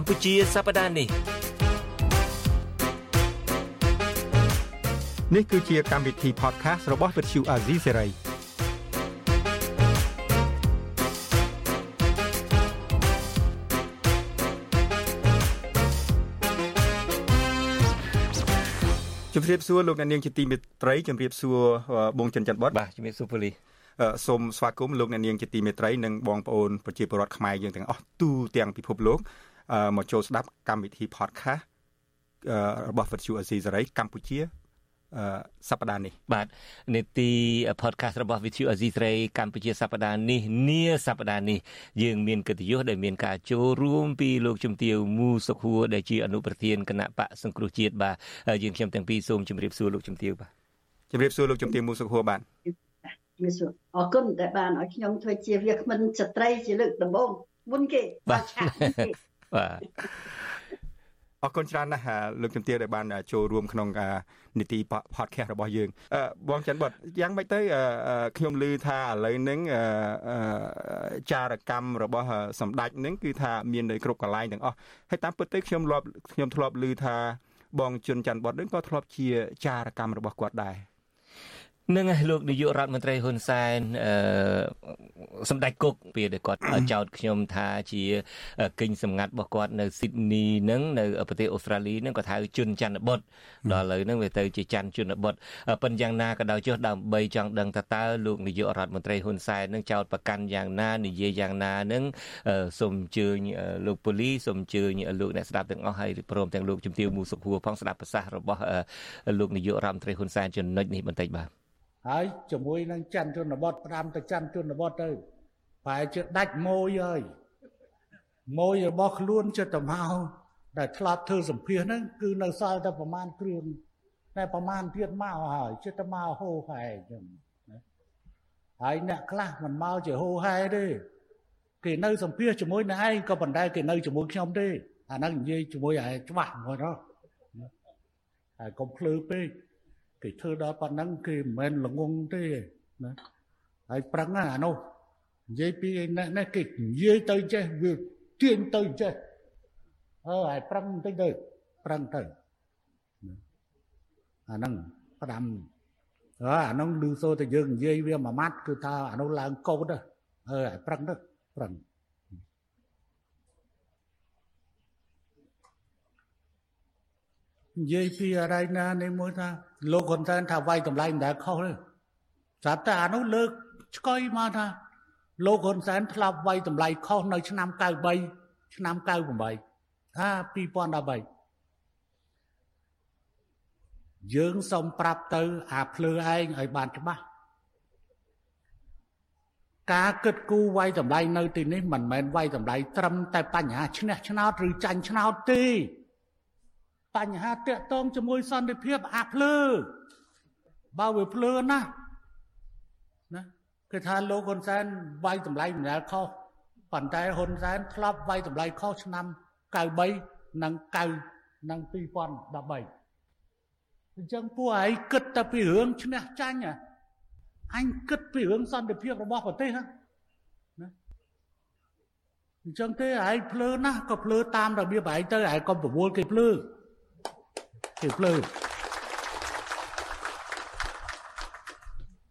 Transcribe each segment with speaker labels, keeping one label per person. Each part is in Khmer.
Speaker 1: កម្ពុជាសប្តាហ៍នេះ
Speaker 2: នេះគឺជាកម្មវិធី podcast របស់ Vuthu Azizi Serai ជំរាបសួរលោកអ្នកនាងជាទីមេត្រីជំរាបសួរបងចិនច័ន្ទបត
Speaker 1: បាទជំរាបសួរពូលី
Speaker 2: សូមស្វាគមន៍លោកអ្នកនាងជាទីមេត្រីនិងបងប្អូនប្រជាពលរដ្ឋខ្មែរយើងទាំងអស់ទូទាំងពិភពលោក មកចូលស្ដាប់កម្មវិធី podcast របស់ Vuthu Azizi Serai កម្ពុជាសប្តាហ៍នេះ
Speaker 1: បាទនេតិ podcast របស់ Vithu Azisrey កម្ពុជាសប្តាហ៍នេះនាសប្តាហ៍នេះយើងមានកិត្តិយសដែលមានការចូលរួមពីលោកជំទាវមូសុខួរដែលជាអនុប្រធានគណៈបកសង្គ្រោះជាតិបាទយើងខ្ញុំទាំងពីរសូមជម្រាបសួរលោកជំទាវបាទ
Speaker 2: ជម្រាបសួរលោកជំទាវមូសុខួរបាទ
Speaker 3: ជំរាបសួរអរគុណដែលបានឲ្យខ្ញុំធ្វើជាវាគ្មិនស្ត្រីជាលើកដំបូងមុនគេ
Speaker 1: បាទ បាទ
Speaker 2: អរគុណច្រើនណាស់លោកជំទាវដែលបានចូលរួមក្នុងនីតិ podcast របស់យើងបងច័ន្ទបុតយ៉ាងម៉េចទៅខ្ញុំឮថាឥឡូវហ្នឹងចារកម្មរបស់សម្ដេចហ្នឹងគឺថាមាននៅគ្រប់កន្លែងទាំងអស់ហើយតាមពិតទៅខ្ញុំធ្លាប់ខ្ញុំធ្លាប់ឮថាបងជុនច័ន្ទបុតហ្នឹងក៏ធ្លាប់ជាចារកម្មរបស់គាត់ដែរ
Speaker 1: នឹងឯលោកនាយករដ្ឋមន្ត្រីហ៊ុនសែនអឺសម្ដេចគុកពេលដែលគាត់ចោទខ្ញុំថាជាគិញសម្ងាត់របស់គាត់នៅស៊ីដនីនឹងនៅប្រទេសអូស្ត្រាលីនឹងគាត់ហៅជនច័ន្ទបុតដល់ឥឡូវហ្នឹងវាទៅជាច័ន្ទជនបុតប៉ុន្តែយ៉ាងណាក៏ដោយចុះដើម្បីចង់ដឹងថាតើលោកនាយករដ្ឋមន្ត្រីហ៊ុនសែននឹងចោទប្រកាន់យ៉ាងណានិយាយយ៉ាងណានឹងសូមអញ្ជើញលោកប៉ូលីសូមអញ្ជើញលោកអ្នកស្ដាប់ទាំងអស់ហើយព្រមទាំងលោកជំទាវមូសុខួរផងស្ដាប់ប្រសាសន៍របស់លោកនាយករដ្ឋមន្ត្រីហ៊ុនសែនចំណុចនេះបន្តិចបាទ
Speaker 4: ហើយជាមួយនឹងច័ន្ទជនបទផ្ដាំទៅច័ន្ទជនបទទៅប្រហែលជាដាច់ម៉ួយហើយម៉ួយរបស់ខ្លួនចិត្តទៅមកដែលធ្លាប់ធ្វើសម្ភារហ្នឹងគឺនៅសល់តែប្រមាណគ្រឿងតែប្រមាណទៀតមកហើយចិត្តទៅមកហូហែចឹងណាហើយអ្នកខ្លះមិនមកជាហូហែទេគេនៅសម្ភារជាមួយនឹងឯងក៏ប៉ុន្តែគេនៅជាមួយខ្ញុំទេអាហ្នឹងនិយាយជាមួយឯងច្បាស់ហ្មងណាហើយកុំភ្លឺពេក គេធ្វើដល់ប៉ុណ្ណឹងគេមិនមែនល្ងងទេណាហើយប្រឹងអានោះនិយាយពីនេះនេះគេនិយាយទៅចេះវាទាញទៅចេះអើហើយប្រឹងបន្តិចទៅប្រឹងទៅអាហ្នឹងផ្ដាំអើអាហ្នឹងឮសូរតែយើងនិយាយវាមួយម៉ាត់គឺថាអានោះឡើងកោតអើហើយប្រឹងទៅប្រឹង និយាយពីអរិយណានេះមួយថាលោកហ៊ុនសែនថាវាយតម្លៃមិនដែលខុសទេស្រាប់តែអានោះលើកឆ្កុយមកថាលោកហ៊ុនសែនធ្លាប់វាយតម្លៃខុសនៅ ឆ្នាំ93ឆ្នាំ98ថា2013យើងសូមប្រាប់ទៅ អាភ្លើឯងឲ្យបានច្បាស់ការគិតគូរវាយតម្លៃនៅទីនេះមិនមែនវាយតម្លៃត្រឹមតែបញ្ហាឈ្នះឆ្នោតឬចាញ់ឆ្នោតទេ បញ្ហាតាក់ទងជាមួយសន្តិភាពអាភ្លើបើវាភ្លើណាស់ណាគឺថាលោកហ៊ុនសែនវាយតម្លៃមិនដែលខុសប៉ុន្តែហ៊ុនសែនធ្លាប់វាយតម្លៃខុសឆ្នាំ93និង9និង2013អញ្ចឹងពួកឯងគិតតែពីរឿងឈ្នះចាញ់អញគិតពីរឿងសន្តិភាពរបស់ប្រទេសណាអញ្ចឹងទេឯងភ្លើណាស់ក៏ភ្លើតាមរបៀបឯងទៅឯងក៏ប្រមូលគេភ្លើ គេភ្លើ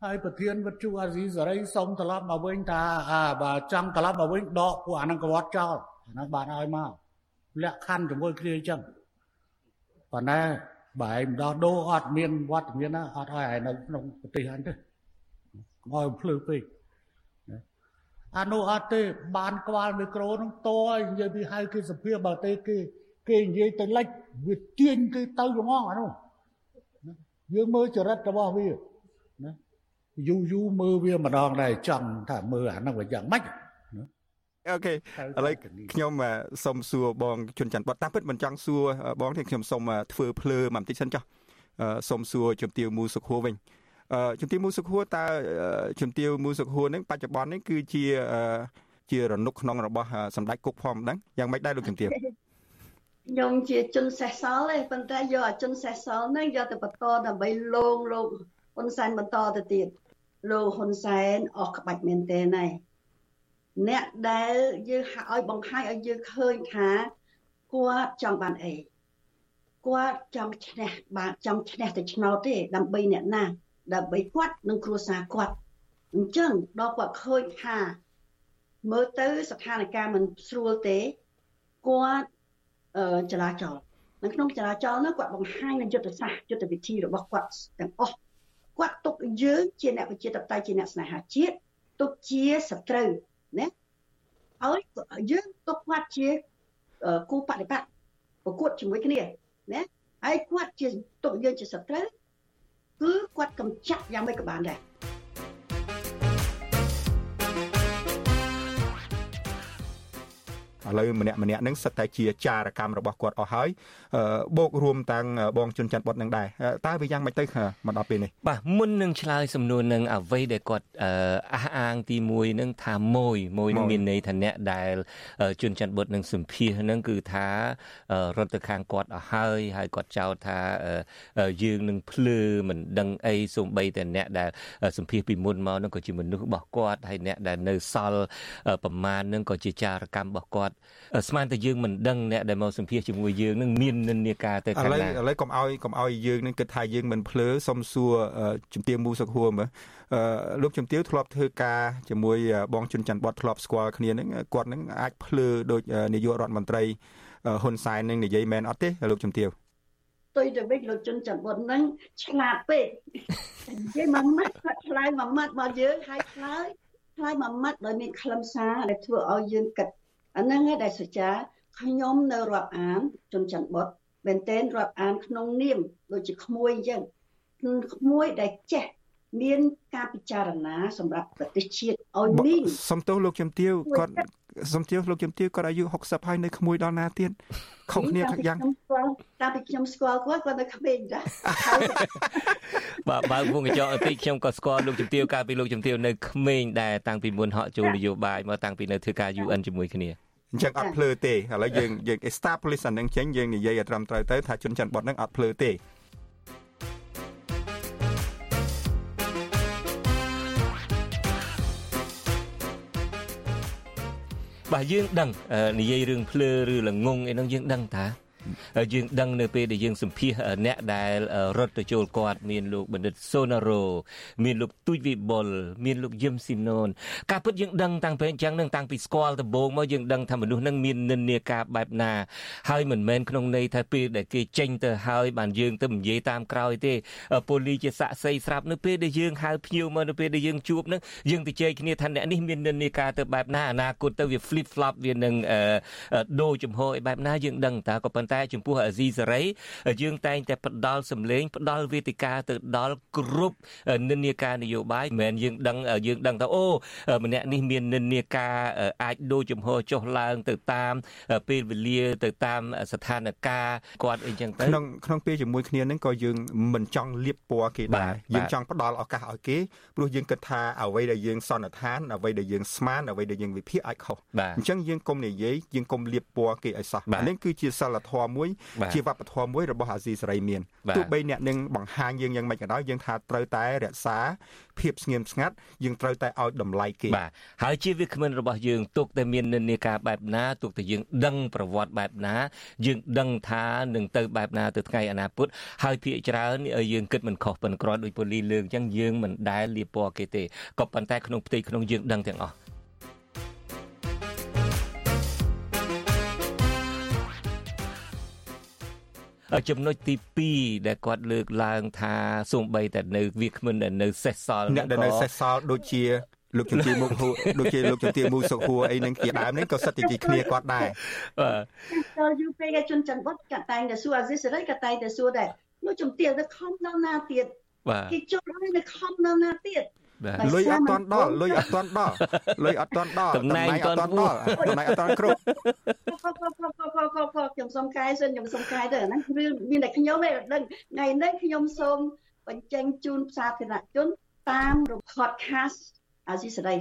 Speaker 4: ហើយប្រធានវិទ្យុអាស៊ីសេរីសុំត្រឡប់មកវិញថាអាបើចង់ត្រឡប់មកវិញដកពួកអានឹងកវត្តចោលអានឹងបានឲ្យមកលក្ខខណ្ឌជាមួយគ្នាអញ្ចឹងប៉ុន្តែបើឯងម្ដោះដូរអត់មានវត្តមានណាអត់ឲ្យឯងនៅក្នុងប្រទេសអញទេកុំឲ្យភ្លឺពេកអានោះអត់ទេបានក្បាលមីក្រូនឹងតឲ្យនិយាយពីហៅគេសភាបើទេគេ គេនិយាយទៅលិចវាទាញគេទៅហ្មងអានោះយើងមើលចរិតរបស់វាណាយូរយូរមើលវាម្ដងដែរចង់ថាមើលអានោះវាយ៉ាងម៉េច
Speaker 2: អូខេឥឡូវខ្ញុំសុំសួរបងជុនច័ន្ទបតតាមពិតមិនចង់សួរបងទេខ្ញុំសុំធ្វើភ្លើមកបន្តិចសិនចុះសុំសួរជំទាវមូសុខួរវិញជំទាវមូសុខួរតើជំទាវមូសុខួរនឹងបច្ចុប្បន្ននេះគឺជាជារនុកក្នុងរបស់សម្ដេចគុកផងមិនដឹងយ៉ាងម៉េចដែរលោកជំទាវ
Speaker 3: ខ្ញុំជាជនសេះសល់ទេប៉ុន្តែយកអាជនសេះសល់ហ្នឹងយកទៅបន្តដើម្បីលងលោកហ៊ុនសែនបន្តទៅទៀតលោកហ៊ុនសែនអស់ក្បាច់មែនទែនហើយអ្នកដែលយើងឲ្យបង្ហាញឲ្យយើងឃើញថាគាត់ចង់បានអីគាត់ចង់ឈ្នះបានចង់ឈ្នះទៅឆ្នោតទេដើម្បីអ្នកណាដើម្បីគាត់និងគ្រួសារគាត់អញ្ចឹងដល់គាត់ឃើញថាមើលទៅស្ថានភាពមិនស្រួលទេគាត់អឺ ចរាចរណ៍នៅក្នុងចរាចរណ៍នោះគាត់បង្ហាញនៅយុទ្ធសាស្ត្រយុទ្ធវិធីរបស់គាត់ទាំងអស់គាត់ទុកយើងជាអ្នកប្រជាធិបតេយ្យជាអ្នកស្នេហាជាតិទុកជាសត្រូវណាហើយយើងទុកគាត់ជាគូបដិបត្តិប្រកួតជាមួយគ្នាណាហើយគាត់ជាទុកយើងជាសត្រូវគឺគាត់កំចាត់យ៉ាងម៉េចក៏បានដែរ
Speaker 2: ឥឡូវម្នាក់ម្នាក់ហ្នឹងសិតតែជាចារកម្មរបស់គាត់អស់ហើយបូករួមទាំងបងជុនច័ន្ទបុតនឹងដែរតើវាយ៉ាងម៉េចទៅមកដល់ពេលនេះ
Speaker 1: បាទមុននឹងឆ្លើយសំណួរនឹងអ្វីដែលគាត់អះអាងទី1នឹងថាមួយមួយនឹងមានន័យថាអ្នកដែលជុនច័ន្ទបុតនឹងសម្ភាសនឹងគឺថារត់ទៅខាងគាត់អស់ហើយហើយគាត់ចោទថាយើងនឹងភ្លឺមិនដឹងអីសូម្បីតែអ្នកដែលសម្ភាសពីមុនមកនឹងក៏ជាមនុស្សរបស់គាត់ហើយអ្នកដែលនៅសល់ប្រមាណនឹងក៏ជាចារកម្មរបស់គាត់ស្មានតែយើងមិនដឹងអ្នកដែលមកសម្ភាសជាមួយយើងនឹងមាននិន្នាការទៅខាងណា
Speaker 2: ឥឡូវឥឡូវកុំឲ្យកុំឲ្យយើងនឹងគិតថាយើងមិនភ្លើសុំសួរជំទាវមូសុខហួរមើលលោកជំទាវធ្លាប់ធ្វើការជាមួយបងជុនច័ន្ទបតធ្លាប់ស្គាល់គ្នានឹងគាត់នឹងអាចភ្លើដូចនាយករដ្ឋមន្ត្រីហ៊ុនសែននឹងនិយាយមែនអត់ទេលោកជំទាវ
Speaker 3: ទុយទៅវិញលោកជុនច័ន្ទបុតនឹងឆ្លាតពេកនិយាយមួយម៉ាត់គាត់ឆ្លើយមួយម៉ាត់មកយើងហើយឆ្លើយឆ្លើយមួយម៉ាត់ដោយមានខ្លឹមសារដែលធ្វើឲ្យយើងគិត អាហ្នឹងឯងដែលសុចាខ្ញុំនៅរាប់អានជនច័ន្ទបុតមែនទែនរាប់អានក្នុងនាមដូចជាក្មួយអញ្ចឹងក្មួយដែលចេះមានការពិចារណាសម្រាប់ប្រទេសជាតិឲ្យមាន
Speaker 2: សំទោសលោកជំទាវគាត់សំទាវលោកជំទាវគាត់អាយុ60ហើយនៅក្មួយដល់ណាទៀតខុសគ្នាយ៉ាង
Speaker 3: តាពីខ្ញុំស្គាល់គាត់គាត់នៅក្មេងដែរ
Speaker 1: បាទបើវងកញ្ចក់ពីខ្ញុំក៏ស្គាល់លោកជំទាវកាលពីលោកជំទាវនៅក្មេងដែរតាំងពីមុនហក់ចូលនយោបាយមកតាំងពីនៅធ្វើការ UN ជាមួយគ្នា
Speaker 2: អញ្ចឹងអត់ភ្លើទេឥឡូវយើងយើង establish អានឹងចេញយើងនិយាយឲ្យត្រឹមត្រូវទៅថាជនច័ន្ទបតនឹងអត់ភ្លើទេ
Speaker 1: បាទយើងដឹងនិយាយរឿងភ្លើឬល្ងងអីហ្នឹងយើងដឹងតា យើងដឹងនៅពេលដែលយើងសម្ភាសអ្នកដែលរត់ទៅចូលគាត់មានលោកបណ្ឌិតសូណារ៉ូមានលោកទូចវិបុលមានលោកយឹមស៊ីណូនការពិតយើងដឹងតាំងពីអញ្ចឹងនឹងតាំងពីស្គាល់ដំបូងមកយើងដឹងថាមនុស្សនឹងមាននិន្នាការបែបណាហើយមិនមែនក្នុងន័យថាពេលដែលគេចេញទៅហើយបានយើងទៅនិយាយតាមក្រោយទេប៉ូលីជាសាក់សីស្រាប់នៅពេលដែលយើងហៅភ្ញៀវមកនៅពេលដែលយើងជួបនឹងយើងទៅជែកគ្នាថាអ្នកនេះមាននិន្នាការទៅបែបណាអនាគតទៅវា flip flop វានឹងដូរចំហឲ្យបែបណាយើងដឹងតើក៏ប៉ុន្តែចំពោះអាស៊ីសេរីយើងតែងតែផ្ដល់សម្លេងផ្ដល់វេទិកាទៅដល់គ្រប់និន្នាការនយោបាយមិនមែនយើងដឹងយើងដឹងថាអូម្នាក់នេះមាននិន្នាការអាចដូរចំហចុះឡើងទៅតាមពេលវេលាទៅតាមស្ថានភាពគាត់អីចឹងទៅ
Speaker 2: ក្នុងក្នុងពេលជាមួយគ្នានឹងក៏យើងមិនចង់លៀបពណ៌គេដែរយើងចង់ផ្ដល់ឱកាសឲ្យគេព្រោះយើងគិតថាអ្វីដែលយើងសន្និដ្ឋានអ្វីដែលយើងស្មានអ្វីដែលយើងវិភាគអាចខុសអញ្ចឹងយើងកុំនិយាយយើងកុំលៀបពណ៌គេឲ្យសោះនេះគឺជាសិលធម៌មួយជាវប្បធម៌មួយរបស់អាស៊ីសេរីមានទោះបីអ្នកនឹងបង្ហាញយើងយ៉ាងម៉េចក៏ដោយយើងថាត្រូវតែរក្សាភាពស្ងៀមស្ងាត់យើងត្រូវតែឲ្យតម្លៃគេ
Speaker 1: បាទហើយជាវាគ្មិនរបស់យើងទុកតែមាននិន្នាការបែបណាទុកតែយើងដឹងប្រវត្តិបែបណា យើងដឹងថានឹងទៅបែបណាទៅថ្ងៃអនាគតហើយភាគច្រើនយើងគិតមិនខុសប៉ុន្តែគ្រាន់ដោយពូលីលើកអញ្ចឹងយើងមិនដែលលៀបពណ៌គេទេក៏ប៉ុន្តែក្នុងផ្ទៃក្នុងយើងដឹងទាំងអស់ ចំណុចទី2ដែលគាត់លើកឡើងថាសូម្បីតែនៅវាគ្មិនដែលនៅសេសសល់
Speaker 2: អ្នកដែលនៅសេសសល់ដូចជាលោកជំទាវមុខហួរដូចជាលោកជំទាវមូសុខហួរអីនឹងជាដើមនេះក៏សិតជាគ្នាគាត់ដែរ
Speaker 3: បាទចូលយូរពេកឲ្យជន់ច័ន្ទបុតក៏តែងតែសួរអាស៊ីសេរីក៏តែងតែសួរដែរលោកជំទាវទៅខំដល់ណាទៀតគេចូលឲ្យនៅខំដល់ណាទៀត
Speaker 2: លុយអត់តាន់ដល់លុយអត់តាន់ដល់លុយអត់តាន់ដល់
Speaker 1: តំណែងអត់តាន់
Speaker 2: ដល់តំណែងអត់តាន់គ្រប់
Speaker 3: ខ្ញុំសុំកែសិនខ្ញុំសុំកែទៅហ្នឹងគឺមានតែខ្ញុំឯងដឹងថ្ងៃនេះខ្ញុំសូមបញ្ចេញជូនសាធារណជនតាមរ podcast អាស៊ីសេរី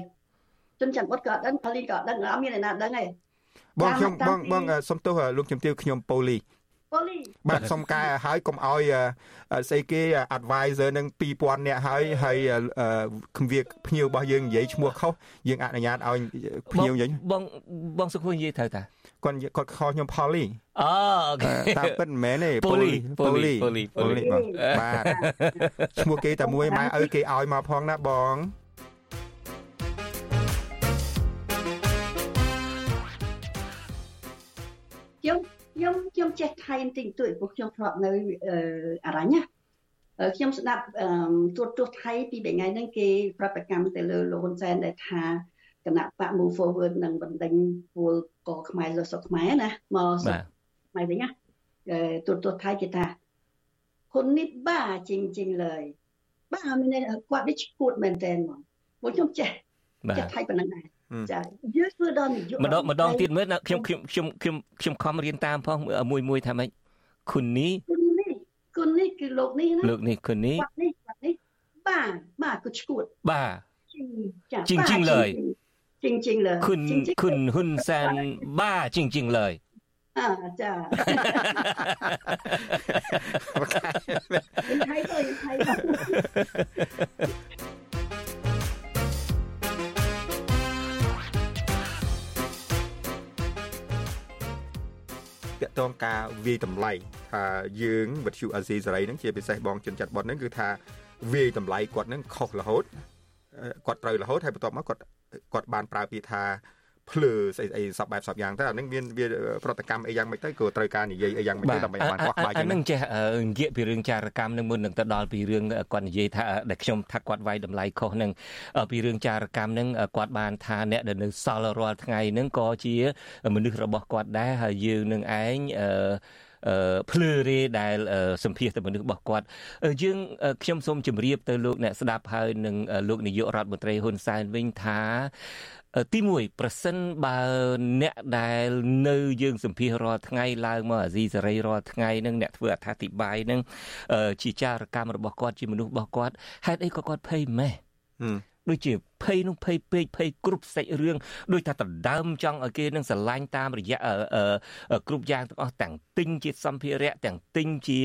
Speaker 3: ជនច័ន្ទបុតក៏ដឹងផលីក៏ដឹងអត់មានអ្នកណាដឹងទេ
Speaker 2: បងខ្ញុំបងបងសុំទោសលោកជំទាវខ្ញុំប៉ូលីប៉ូលី បាទសុំកែហើយកុំឲ្យស្អីគេ advisor នឹង2000នាក់ហើយហើយគម្រាភ្ញៀវរបស់យើងនិយាយឈ្មោះខុសយើងអនុញ្ញាតឲ្យភ្ញៀវយើង
Speaker 1: បងបងសុខនិយាយត្រូវតា
Speaker 2: កគាត់គាត់ខខ្ញុំផលី
Speaker 1: អូអូខេ
Speaker 2: តាមពិតមិនមែនទេ
Speaker 1: ប៉ូលីប៉ូលីប៉ូលី
Speaker 2: ប៉ូលីបាទឈ្មោះគេតែមួយម៉ែឪគេឲ្យមកផងណាបង
Speaker 3: ខ្ញុំខ្ញុំចេះថៃបន្តិចបន្តួចព្រោះខ្ញុំធ្លាប់នៅអរញ្ញណាខ្ញុំស្ដាប់ទួតទួសថៃពីថ្ងៃហ្នឹងគេប្រតិកម្មទៅលើលោកហ៊ុនសែនដែលថាគណៈបក Move Forward នឹងបណ្ដេញពលកខ្មែរលើសុខខ្មែរណាមកសុខខ្មែរវិញណាទួតទួសថៃគេថាហ៊ុននេះបាជិងជិងលើយបាមានគាត់នេះឈួតមែនតើមកខ្ញុំចេះចេះថៃប៉ុណ្ណឹងដែរ ចាយើងធ្វើដល់នយោ
Speaker 1: បាយម្ដងម្ដងទៀតមើលខ្ញុំខ្ញុំខ្ញុំខ្ញុំខ្ញុំខំរៀនតាមផងមួយមួយថាម៉េចគុណនេះ
Speaker 3: គុណនេះគុណនេះគឺលោកនេះណា
Speaker 1: លោកនេះគុណនេះ
Speaker 3: គាត់នេះគាត់នេះបាទបាទគាត់ឈួត
Speaker 1: បាទจริงจริงเลย
Speaker 3: จริงๆเลย
Speaker 1: คุณคุณហ៊ុនសែនบ้าจริงๆเลย
Speaker 3: อ่าจ้าไทยก็ไทยก็
Speaker 2: តកតងការវាយតម្លៃថាយើងវិទ្យុអាស៊ីសេរីហ្នឹងជាពិសេសបងជនចាត់បនហ្នឹងគឺថាវាយតម្លៃគាត់ហ្នឹងខុសរហូតគាត់ត្រូវរហូតហើយបន្ទាប់មកគាត់គាត់បានប្រើពាក្យថា ភ្លើស្អីស្អីសពបែបសពយ៉ាងទៅអានឹងមានវាប្រតិកម្មអីយ៉ាងម៉េចទៅក៏ត្រូវការនិយាយអីយ៉ាងម៉េចទៅដើម្បីបានខ្វះ
Speaker 1: បាយជាងនឹងចេះនិយាយពីរឿងចារកម្មនឹងមុននឹងទៅដល់ពីរឿងគាត់និយាយថាដែលខ្ញុំថាគាត់វាយតម្លៃខុសនឹងពីរឿងចារកម្មនឹងគាត់បានថាអ្នកដែលនៅសល់រាល់ថ្ងៃនឹងក៏ជា មនុស្សរបស់គាត់ដែរហើយយើងនឹងឯងអឺភ្លឺរេដែលសម្ភាសទៅមនុស្សរបស់គាត់យើងខ្ញុំសូមជម្រាបទៅលោកអ្នកស្ដាប់ហើយនឹងលោកនាយករដ្ឋមន្ត្រីហ៊ុនសែនវិញថា ទី1ប្រសិនបើអ្នកដែលនៅយើងសម្ភាសរាល់ថ្ងៃឡើងមកអាស៊ីសេរីរាល់ថ្ងៃនឹងអ្នកធ្វើអត្ថាធិប្បាយនឹងជាចារកម្មរបស់គាត់ជាមនុស្សរបស់គាត់ហេតុអីក៏គាត់ភ័យម៉េះដូចជាភ័យនោះភ័យពេកភ័យគ្រប់សាច់រឿងដូចថាដណ្ដើមចង់ឲ្យគេនឹងស្រឡាញ់តាមរយៈគ្រប់យ៉ាងទាំងអស់ទាំងទិញជាសម្ភារៈទាំងទិញជា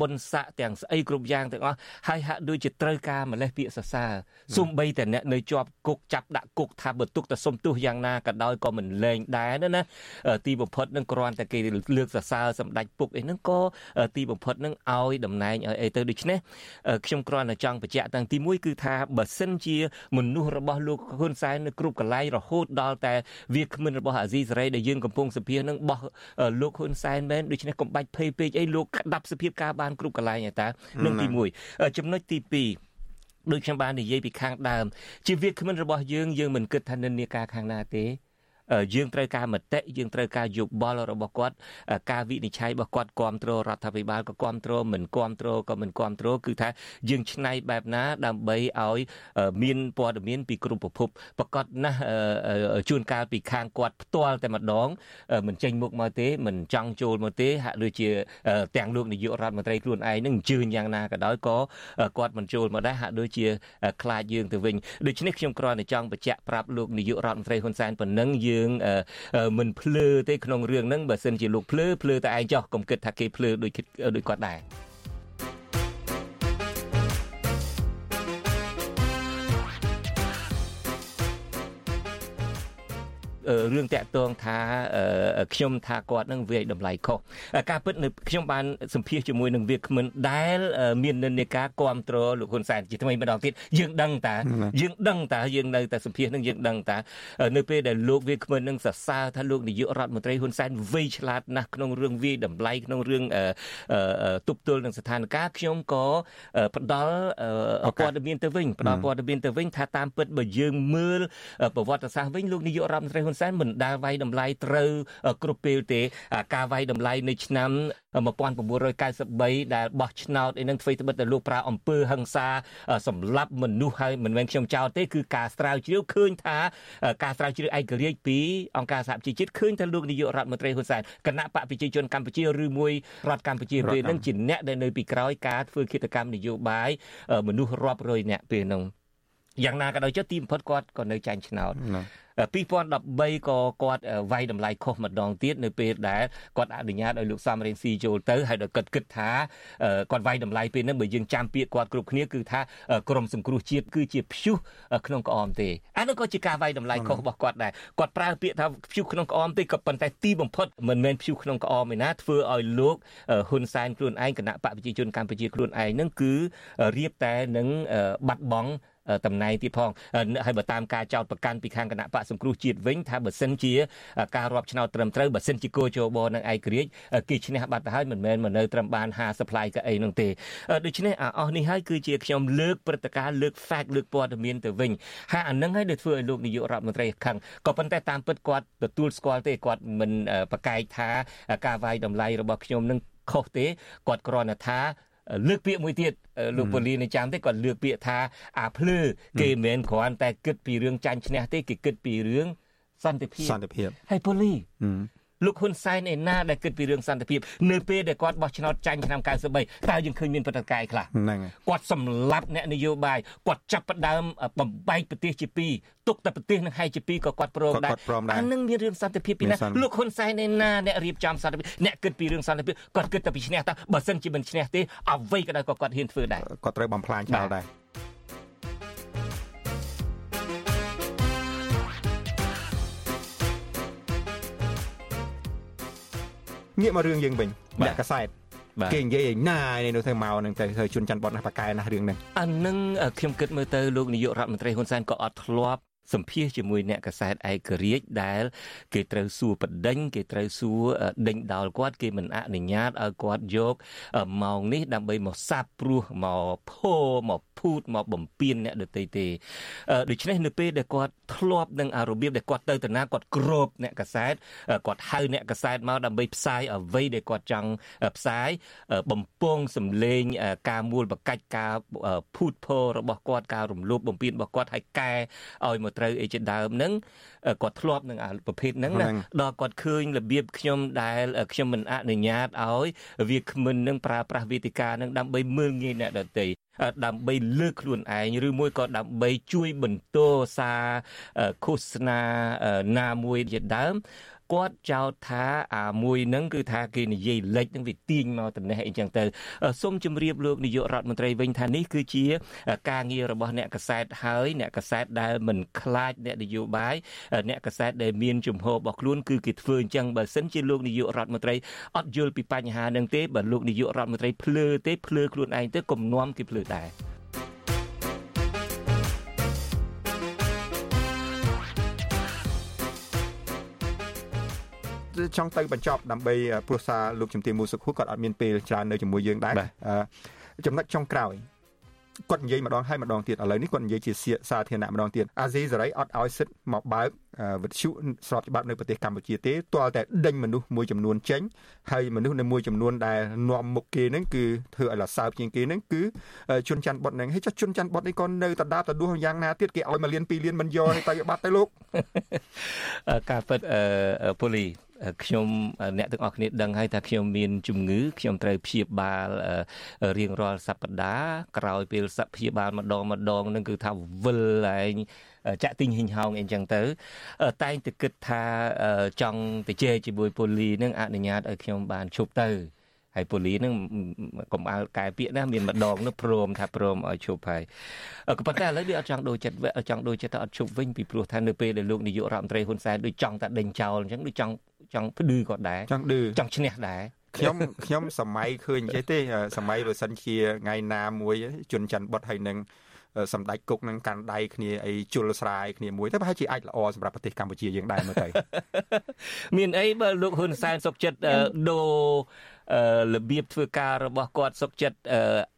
Speaker 1: បុណ្យស័ក្តិទាំងស្អីគ្រប់យ៉ាងទាំងអស់ហើយហាក់ដូចជាត្រូវការម្លេះពាក្យសរសើរសំបីតែអ្នកនៅជាប់គុកចាប់ដាក់គុកថាបើទុកតែសុំទោសយ៉ាងណាក៏ដោយក៏មិនលែងដែរណាទីបំផុតនឹងគ្រាន់តែគេលើកសរសើរសម្ដេចពុកអីហ្នឹងក៏ទីបំផុតនឹងឲ្យតំណែងឲ្យអីទៅដូច្នេះខ្ញុំគ្រាន់តែចង់បញ្ជាក់តាំងទី1គឺថាបើសិនជាមនុស្សរបស់លោកហ៊ុនសែននៅគ្រប់កន្លែងរហូតដល់តែវាគ្មិនរបស់អាស៊ីសេរីដែលយើងកំពុងសភានឹងបោះលោកហ៊ុនសែនមែនដូច្នេះកុំបាច់ភ័យពេកអីលោកក្តាប់សភាពការបានគ្រប់កន្លែងឯតានឹងទី1ចំណុចទី2ដូចខ្ញុំបាននិយាយពីខាងដើមជាវាគ្មិនរបស់យើងយើងមិនគិតថានិន្នាការខាងណាទេ យើងត្រូវការមតិយើងត្រូវការយោបល់របស់គាត់ការវិនិច្ឆ័យរបស់គាត់គ្រប់គ្រងរដ្ឋាភិបាលក៏គ្រប់គ្រងមិនគ្រប់គ្រងក៏មិនគ្រប់គ្រងគឺថាយើងឆ្នៃបែបណាដើម្បីឲ្យមានព័ត៌មានពីគ្រប់ប្រភពប្រកាសណាស់ជួនកាលពីខាងគាត់ផ្ទាល់តែម្ដងមិនចេញមុខមកទេមិនចង់ចូលមកទេហាក់ដូចជាទាំងលោកនាយករដ្ឋមន្ត្រីខ្លួនឯងនឹងអញ្ជើញយ៉ាងណាក៏ដោយក៏គាត់មិនចូលមកដែរហាក់ដូចជាខ្លាចយើងទៅវិញដូច្នេះខ្ញុំគ្រាន់តែចង់បញ្ជាក់ប្រាប់លោកនាយករដ្ឋមន្ត្រីហ៊ុនសែនប៉ុណ្ណឹងយើងយើងមិនភ្លឺទេក្នុងរឿងហ្នឹងបើសិនជាលោកភ្លឺភ្លឺតែឯងចោះកុំគិតថាគេភ្លឺដូចដូចគាត់ដែរ រឿងតាក់ទងថាខ្ញុំថាគាត់នឹងវាយតម្លៃខុសការពិតនៅខ្ញុំបានសម្ភាសជាមួយនឹងវាគ្មិនដែលមាននិន្នាការគ្រប់គ្រងលោកហ៊ុនសែនជាថ្មីម្ដងទៀតយើងដឹងតាយើងដឹងតាយើងនៅតែសម្ភាសនឹងយើងដឹងតានៅពេលដែលលោកវាគ្មិននឹងសរសើរថាលោកនាយករដ្ឋមន្ត្រីហ៊ុនសែនវៃឆ្លាតណាស់ក្នុងរឿងវាយតម្លៃក្នុងរឿងទប់ទល់នឹងស្ថានភាពខ្ញុំក៏ផ្ដល់ព័ត៌មានទៅវិញផ្ដល់ព័ត៌មានទៅវិញថាតាមពិតបើយើងមើលប្រវត្តិសាស្ត្រវិញលោកនាយករដ្ឋមន្ត្រីហ៊ុនសែនមិនដែលវាយតម្លៃត្រូវគ្រប់ពេលទេ ការវាយតម្លៃនៅឆ្នាំ1993ដែលបោះឆ្នោតអីនឹងធ្វើត្បិតតែលោកប្រើអំពើហិង្សាសម្លាប់មនុស្សហើយមិនមែនខ្ញុំចោទទេគឺការស្រាវជ្រាវឃើញថាការស្រាវជ្រាវឯករាជ្យពីអង្គការសហជីវជាតិឃើញថាលោកនាយករដ្ឋមន្ត្រីហ៊ុនសែនគណៈបកប្រជាជនកម្ពុជាឬមួយរដ្ឋកម្ពុជាពេលនឹងជាអ្នកដែលនៅពីក្រោយការធ្វើគិតកម្មនយោបាយមនុស្សរាប់រយអ្នកពេលនោះយ៉ាងណាក៏ដោយចុះទីបំផុតគាត់ក៏នៅចាញ់ឆ្នោត 2013ក៏គាត់វាយតម្លៃខុសម្ដងទៀតនៅពេលដែលគាត់អនុញ្ញាតឲ្យលោកសំរងស៊ីចូលទៅហើយដល់គាត់គិតថាគាត់វាយតម្លៃពេលហ្នឹងបើយើងចាំពាក្យគាត់គ្រប់គ្នាគឺថាក្រមសង្គ្រោះជាតិគឺជាព្យុះក្នុងក្អមទេអានោះក៏ជាការវាយតម្លៃខុសរបស់គាត់ដែរគាត់ប្រើពាក្យថាព្យុះក្នុងក្អមទេក៏ប៉ុន្តែទីបំផុតមិនមែនព្យុះក្នុងក្អមឯណាធ្វើឲ្យលោកហ៊ុនសែនខ្លួនឯងគណៈបកប្រជាជនកម្ពុជាខ្លួនឯងនឹងគឺរៀបតែនឹងបាត់បង់ តំណែងទៀតផងហើយបើតាមការចោទប្រកាន់ពីខាងគណៈបកសង្គ្រោះជាតិវិញថាបើសិនជាការរាប់ឆ្នោតត្រឹមត្រូវបើសិនជាគោជបនឹងឯករាជ្យគេឈ្នះបាត់ទៅហើយមិនមែនមកនៅត្រឹមបាន50ផ្លាយកៅអីនោះទេដូច្នេះអាអស់នេះហើយគឺជាខ្ញុំលើកព្រឹត្តិការណ៍លើក fact លើកព័ត៌មានទៅវិញហើយអានឹងហើយដែលធ្វើឲ្យលោកនាយករដ្ឋមន្ត្រីខឹងក៏ប៉ុន្តែតាមពិតគាត់ទទួលស្គាល់ទេគាត់មិនប្រកែកថាការវាយតម្លៃរបស់ខ្ញុំនឹងខុសទេគាត់គ្រាន់តែថា លើកពាក្យមួយទៀតលោកពូលីនៅចាំទេគាត់លើកពាក្យថាអាភ្លឺគេមិនមែនគ្រាន់តែគិតពីរឿងចាញ់ឈ្នះទេគេគិតពីរឿងសន្តិភាព
Speaker 2: សន្តិភាព
Speaker 1: ហើយពូលី លោកហ៊ុនសែនឯណាដែលគិតពីរឿងសន្តិភាពនៅពេលដែលគាត់បោះឆ្នោតចាញ់ឆ្នាំ93តើយើងឃើញមានបដិកាយខ្លះ
Speaker 2: ហ្នឹង
Speaker 1: គាត់សម្លាប់អ្នកនយោបាយគាត់ចាប់ផ្ដើមបំបែកប្រទេសជាពីរទុកតែប្រទេសនឹងហើយជាពីរក៏គាត់ព្រមដែរអានឹងមានរឿងសន្តិភាពពីណាលោកហ៊ុនសែនឯណាអ្នករៀបចំសន្តិភាពអ្នកគិតពីរឿងសន្តិភាពគាត់គិតតែពីឈ្នះតើបើសិនជាមិនឈ្នះទេអ្វីក៏ដោយក៏គាត់ហ៊ានធ្វើដែរ
Speaker 2: គាត់ត្រូវបំផ្លាញចោលដែរ ងាកមករឿងយើងវិញអ្នកកសែតគេនិយាយឯណានេះនៅទៅមកនឹងទៅជន់ច័ន្ទបតណាប៉កែណារឿងហ្នឹង
Speaker 1: អានឹងខ្ញុំគិតមើលទៅលោកនាយករដ្ឋមន្ត្រីហ៊ុនសែនក៏អត់ធ្លាប់ សម្ភាសជាមួយអ្នកកសែតឯករាជ្យដែល គេត្រូវសួរបដិញគេត្រូវសួរដេញដោលគាត់គេមិនអនុញ្ញាតឲ្យគាត់យកម៉ោងនេះដើម្បីមកសាបព្រោះមកភោមកភូតមកបំពេញអ្នកដទៃទេដូច្នេះនៅពេលដែលគាត់ធ្លាប់នឹងអារបៀបដែលគាត់ទៅតាណាគាត់គ្របអ្នកកសែតគាត់ហៅអ្នកកសែតមកដើម្បីផ្សាយអ្វីដែលគាត់ចង់ផ្សាយបំពងសម្លេងការមូលបកាច់ការភូតភររបស់គាត់ការរំលោភបំពានរបស់គាត់ឲ្យកែឲ្យមកត្រូវអីជាដើមហ្នឹងគាត់ធ្លាប់នឹងប្រភេទហ្នឹងណាដល់គាត់ឃើញរបៀបខ្ញុំដែលខ្ញុំមិនអនុញ្ញាតឲ្យវាគ្មិននឹងប្រើប្រាស់វេទិកានឹងដើម្បីមើលងាយអ្នកដទៃដើម្បីលើកខ្លួនឯងឬមួយក៏ដើម្បីជួយបន្តសារឃោសនាណាមួយជាដើម គាត់ចោទថាអាមួយហ្នឹងគឺថាគេនិយាយលេចហ្នឹងវាទាញមកតំណេះអីចឹងទៅសូមជម្រាបលោកនាយករដ្ឋមន្ត្រីវិញថានេះគឺជាការងាររបស់អ្នកកសែតហើយអ្នកកសែតដែលមិនខ្លាចអ្នកនយោបាយអ្នកកសែតដែលមានជំហររបស់ខ្លួនគឺគេធ្វើអញ្ចឹងបើសិនជាលោកនាយករដ្ឋមន្ត្រីអត់យល់ពីបញ្ហាហ្នឹងទេបើលោកនាយករដ្ឋមន្ត្រីភ្លើទេភ្លើខ្លួនឯងទៅគំនុំគេភ្លើដែរ
Speaker 2: ចង់ទៅបញ្ចប់ដើម្បីព្រោះសារលោកជំទាវមូសុខួរគាត់អត់មានពេលច្រើននៅជាមួយយើងដែរចំណុចចុងក្រោយគាត់និយាយម្ដងហើយម្ដងទៀតឥឡូវនេះគាត់និយាយជាសាធារណៈម្ដងទៀតអាស៊ីសេរីអត់ឲ្យសិទ្ធមកបើកវិទ្យុស្របច្បាប់នៅប្រទេសកម្ពុជាទេទាល់តែដេញមនុស្សមួយចំនួនចេញហើយមនុស្សនៅមួយចំនួនដែលនាំមុខគេហ្នឹងគឺធ្វើឲ្យលសើបជាងគេហ្នឹងគឺជន់ច័ន្ទបុតហ្នឹងហើយចុះជន់ច័ន្ទបុតនេះក៏នៅតដាបតដួសយ៉ាងណាទៀតគេឲ្យមួយលានពីរលានមិនយកទៅបាត់ទៅលោក
Speaker 1: ការពិតពូលីខ្ញុំអ្នកទាំងអស់គ្នាដឹងហើយថាខ្ញុំមានជំងឺខ្ញុំត្រូវព្យាបាលរៀងរាល់សប្តាហ៍ក្រោយពេលសព្យាបាលម្ដងម្ដងនឹងគឺថាវិលឯង ចាក់ទិញហ៊ីងហោងអីចឹងទៅ តែងតែគិតថាចង់ទៅជែកជាមួយពូលីនឹងអនុញ្ញាតឲ្យខ្ញុំបានឈប់ទៅហើយប៉ូលីនឹងកុំអើកែពាក្យណាមានម្ដងនោះព្រមថាព្រមឲ្យឈប់ហើយក៏ប៉ុន្តែឥឡូវវាអត់ចង់ដូចចិត្តចង់ដូចចិត្តថាអត់ឈប់វិញពីព្រោះថានៅពេលដែលលោកនាយករដ្ឋមន្ត្រីហ៊ុនសែនដូចចង់តែដេញចោលអញ្ចឹងដូចចង់ចង់ផ្ដឺក៏ដែរ
Speaker 2: ចង់ឌឺ
Speaker 1: ចង់ឈ្នះដែរ
Speaker 2: ខ្ញុំខ្ញុំសម័យឃើញអញ្ចេះទេសម័យបើសិនជាថ្ងៃណាមួយជន់ច័ន្ទបុតហើយនឹង សម្ដេចគុកនឹងកាន់ដៃគ្នាអីជុលស្រាយគ្នាមួយទៅប្រហែលជាអាចល្អសម្រាប់ប្រទេសកម្ពុជាយើងដែរមើលទៅ
Speaker 1: មានអីបើលោកហ៊ុនសែនសុកចិត្តដូររបៀបធ្វើការរបស់គាត់សុកចិត្ត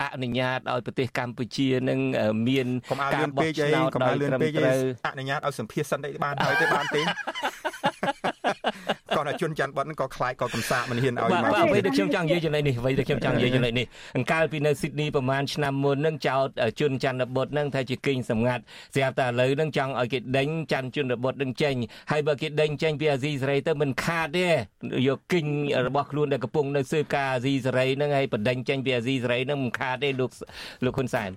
Speaker 1: អនុញ្ញាតឲ្យប្រទេសកម្ពុជានឹងមាន
Speaker 2: ការបោះឆ្នោតដោយត្រឹមត្រូវអនុញ្ញាតឲ្យសម្ភារសិនអីបានហើយទេបានទេ គាត់ថាជន់ច័ន្ទបតហ្នឹងក៏ខ្លាចក៏កំសាកមិនហ៊ានឲ្យ
Speaker 1: មកបាទអ្វីដែលខ្ញុំចង់និយាយចំណុចនេះអ្វីដែលខ្ញុំចង់និយាយចំណុចនេះអង្កលពីនៅស៊ីដនីប្រហែលឆ្នាំមុនហ្នឹងចោតជន់ច័ន្ទបុតហ្នឹងថាជាគិញសម្ងាត់ស្រាប់តែឥឡូវហ្នឹងចង់ឲ្យគេដេញច័ន្ទជន់បុតហ្នឹងចេញហើយបើគេដេញចេញពីអាស៊ីសេរីទៅមិនខាតទេយកគិញរបស់ខ្លួនដែលកំពុងនៅស៊ើបការអាស៊ីសេរីហ្នឹងហើយបដិញចេញពីអាស៊ីសេរីហ្នឹងមិនខាតទេលោកលោកហ៊ុនសែន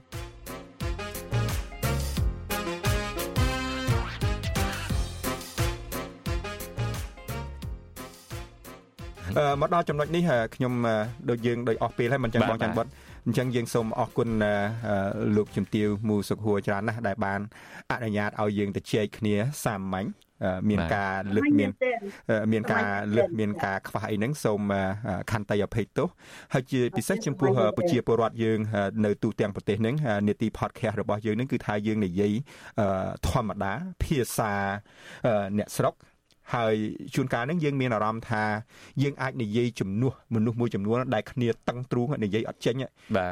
Speaker 2: មកដល់ចំណុចនេះខ្ញុំដូចយើងដូចអស់ពេលហើយមិនចឹងបងច័ន្ទបុតអញ្ចឹងយើងសូមអរគុណលោកជំទាវមូសុខហួរច្រើនណាស់ដែលបានអនុញ្ញាតឲ្យយើងទៅជែកគ្នាសាមញ្ញមានការលើកមានមានការលើកមានការខ្វះអីហ្នឹងសូមខន្តីអភ័យទោសហើយជាពិសេសចំពោះប្រជាពលរដ្ឋយើងនៅទូទាំងប្រទេសហ្នឹងនេតិ podcast របស់យើងហ្នឹងគឺថាយើងនិយាយធម្មតាភាសាអ្នកស្រុក ហើយជួនកាលហ្នឹងយើងមានអារម្មណ៍ថាយើងអាចនិយាយជំនួសមនុស្សមួយចំនួនដែលគ្នាតឹងទ្រូងនិយាយអត់ចេញ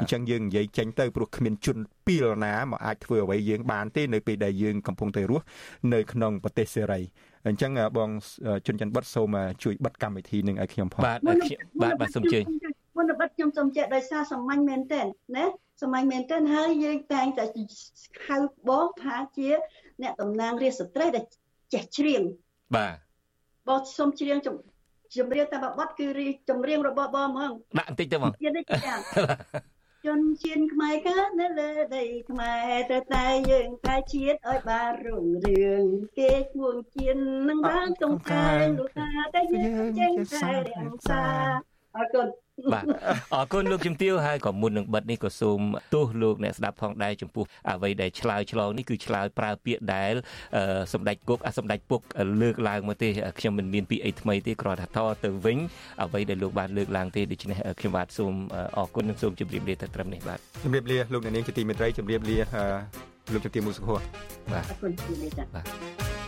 Speaker 2: អញ្ចឹងយើងនិយាយចេញទៅព្រោះគ្មានជនពីលណាមកអាចធ្វើអ្វីយើងបានទេនៅពេលដែលយើងកំពុងតែរស់នៅក្នុងប្រទេសសេរីអញ្ចឹងបងជនច័ន្ទបុតសូមជួយបិទកម្មវិធីនឹងឲ្យខ្ញុំផង
Speaker 1: បាទបាទបាទសូមជើញ
Speaker 3: មុនបិទខ្ញុំសូមចេះដោយសារសាមញ្ញមែនតើណាសាមញ្ញមែនតើហើយយើងតែងតែហៅបងថាជា អ្នកតំណាងរាជស្ត្រីដែលចេះច្រៀង
Speaker 1: បាទ
Speaker 3: បងសុំច្រៀងចម្រៀងតែបបត់គឺចម្រៀងរបស់បងហ្មង
Speaker 1: ដាក់បន្តិចទៅហ្មង
Speaker 3: ជនជាតិខ្មែរកើតនៅលើដីខ្មែរតែតែយើងតែជាតិឲ្យបានរុងរឿងគេឈ្មោះជាតិនឹងបានតុងតែលោកតាតែយើងចេញតែរាំងសាអរគុណ
Speaker 1: បាទអរគុណលោកជំទាវហើយក៏មុននឹងបិទនេះក៏សូមទោសលោកអ្នកស្ដាប់ផងដែរចំពោះអ្វីដែលឆ្លើយឆ្លងនេះគឺឆ្លើយប្រើពាក្យដែលសម្ដេចគុកអាសម្ដេចពុកលើកឡើងមកទេខ្ញុំមិនមានពាក្យអីថ្មីទេគ្រាន់តែថតទៅវិញអ្វីដែលលោកបានលើកឡើងទេដូច្នេះខ្ញុំបាទសូមអរគុណនិងសូមជម្រាបលាទៅត្រឹមនេះបាទ
Speaker 2: ជម្រាបលាលោកអ្នកនាងជាទីមេត្រីជម្រាបលាលោកជំទាវមូសុខបាទ
Speaker 3: អរគុណជម្រាបលាបាទ